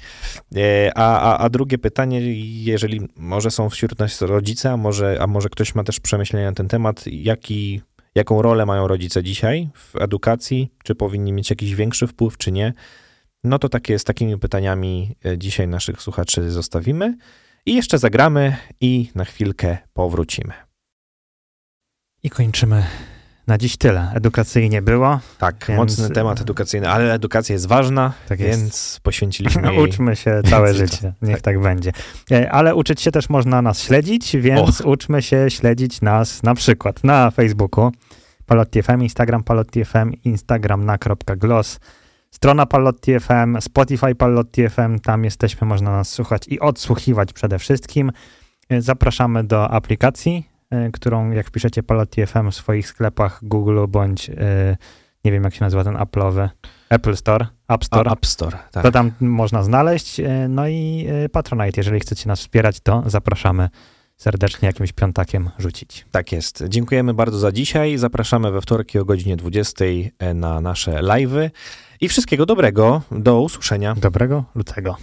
E, A, a, a drugie pytanie, jeżeli może są wśród nas rodzice, a może, a może ktoś ma też przemyślenia na ten temat, jaki, jaką rolę mają rodzice dzisiaj w edukacji? Czy powinni mieć jakiś większy wpływ, czy nie? No to takie, z takimi pytaniami e, dzisiaj naszych słuchaczy zostawimy. I jeszcze zagramy i na chwilkę powrócimy. I kończymy na dziś tyle. Edukacyjnie było. Tak, Więc- mocny temat edukacyjny, ale edukacja jest ważna, Tak jest. więc poświęciliśmy jej Uczmy się całe życie. Niech tak. będzie. E, Ale uczyć się też można nas śledzić, więc uczmy się śledzić nas na przykład na Facebooku Palotti FM, Instagram Palotti FM, Instagram na.gloss, strona Palotti FM, Spotify Palotti FM, tam jesteśmy, można nas słuchać i odsłuchiwać przede wszystkim. E, Zapraszamy do aplikacji, e, którą jak wpiszecie Palotti FM w swoich sklepach Google bądź e, nie wiem jak się nazywa ten Apple'owy, Apple Store, App Store. A, App Store. Tak. To tam można znaleźć. e, No i e, Patronite, jeżeli chcecie nas wspierać, to zapraszamy serdecznie jakimś piątakiem rzucić. Tak jest. Dziękujemy bardzo za dzisiaj. Zapraszamy we wtorki o godzinie 20 na nasze live'y i wszystkiego dobrego. Do usłyszenia. Dobrego lutego.